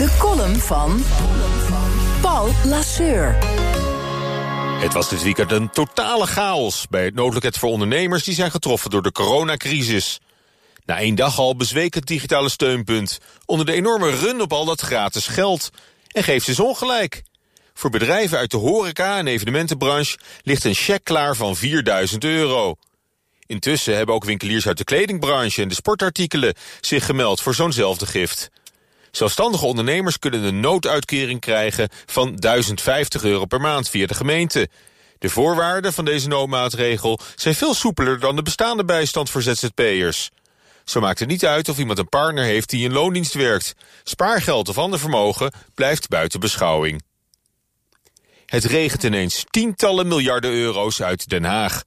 De column van Paul Lasseur. Het was dit weekend een totale chaos bij het noodloket voor ondernemers die zijn getroffen door de coronacrisis. Na één dag al bezweek het digitale steunpunt onder de enorme run op al dat gratis geld. En geeft ze ongelijk. Voor bedrijven uit de horeca en evenementenbranche ligt een cheque klaar van 4000 euro. Intussen hebben ook winkeliers uit de kledingbranche en de sportartikelen zich gemeld voor zo'nzelfde gift. Zelfstandige ondernemers kunnen een nooduitkering krijgen van 1050 euro per maand via de gemeente. De voorwaarden van deze noodmaatregel zijn veel soepeler dan de bestaande bijstand voor ZZP'ers. Zo maakt het niet uit of iemand een partner heeft die in loondienst werkt. Spaargeld of ander vermogen blijft buiten beschouwing. Het regent ineens tientallen miljarden euro's uit Den Haag.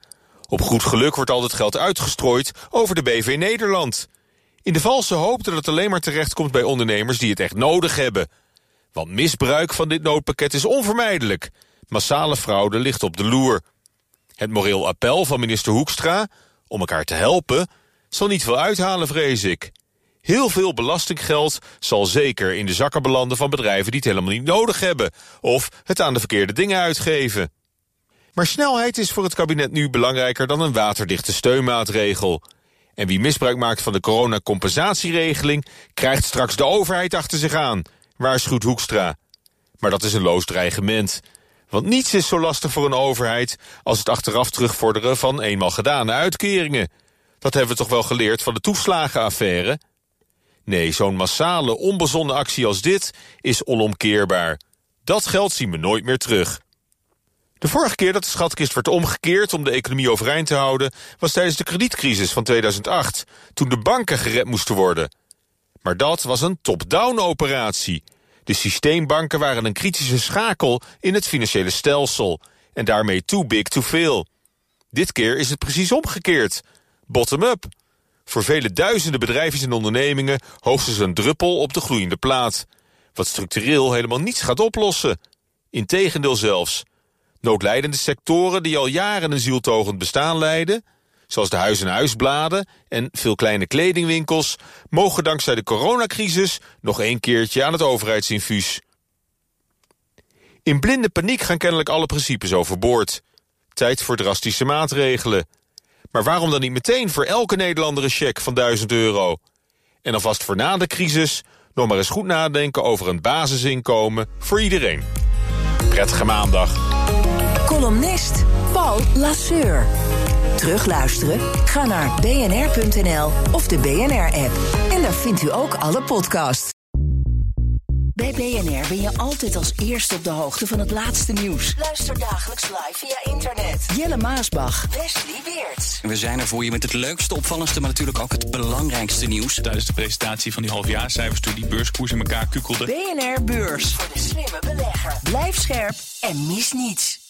Op goed geluk wordt al dat geld uitgestrooid over de BV Nederland. In de valse hoop dat het alleen maar terechtkomt bij ondernemers die het echt nodig hebben. Want misbruik van dit noodpakket is onvermijdelijk. Massale fraude ligt op de loer. Het moreel appel van minister Hoekstra, om elkaar te helpen, zal niet veel uithalen, vrees ik. Heel veel belastinggeld zal zeker in de zakken belanden van bedrijven die het helemaal niet nodig hebben, of het aan de verkeerde dingen uitgeven. Maar snelheid is voor het kabinet nu belangrijker dan een waterdichte steunmaatregel. En wie misbruik maakt van de coronacompensatieregeling... krijgt straks de overheid achter zich aan, waarschuwt Hoekstra. Maar dat is een loos dreigement. Want niets is zo lastig voor een overheid... als het achteraf terugvorderen van eenmaal gedane uitkeringen. Dat hebben we toch wel geleerd van de toeslagenaffaire? Nee, zo'n massale, onbezonnen actie als dit is onomkeerbaar. Dat geld zien we nooit meer terug. De vorige keer dat de schatkist werd omgekeerd om de economie overeind te houden... was tijdens de kredietcrisis van 2008, toen de banken gered moesten worden. Maar dat was een top-down operatie. De systeembanken waren een kritische schakel in het financiële stelsel... en daarmee too big to fail. Dit keer is het precies omgekeerd. Bottom-up. Voor vele duizenden bedrijven en ondernemingen... hoogstens een druppel op de gloeiende plaat. Wat structureel helemaal niets gaat oplossen. Integendeel zelfs... Noodlijdende sectoren die al jaren een zieltogend bestaan leiden... zoals de huis- en huisbladen en veel kleine kledingwinkels... mogen dankzij de coronacrisis nog een keertje aan het overheidsinfuus. In blinde paniek gaan kennelijk alle principes overboord. Tijd voor drastische maatregelen. Maar waarom dan niet meteen voor elke Nederlander een cheque van 1000 euro? En alvast voor na de crisis nog maar eens goed nadenken over een basisinkomen voor iedereen. Prettige maandag. Columnist Paul Lasseur. Terugluisteren? Ga naar bnr.nl of de BNR-app. En daar vindt u ook alle podcasts. Bij BNR ben je altijd als eerste op de hoogte van het laatste nieuws. Luister dagelijks live via internet. Jelle Maasbach. Wesley Weerts. We zijn er voor je met het leukste, opvallendste, maar natuurlijk ook het belangrijkste nieuws. Tijdens de presentatie van die halfjaarcijfers toen die beurskoers in elkaar kukkelde. BNR Beurs. Voor de slimme belegger. Blijf scherp en mis niets.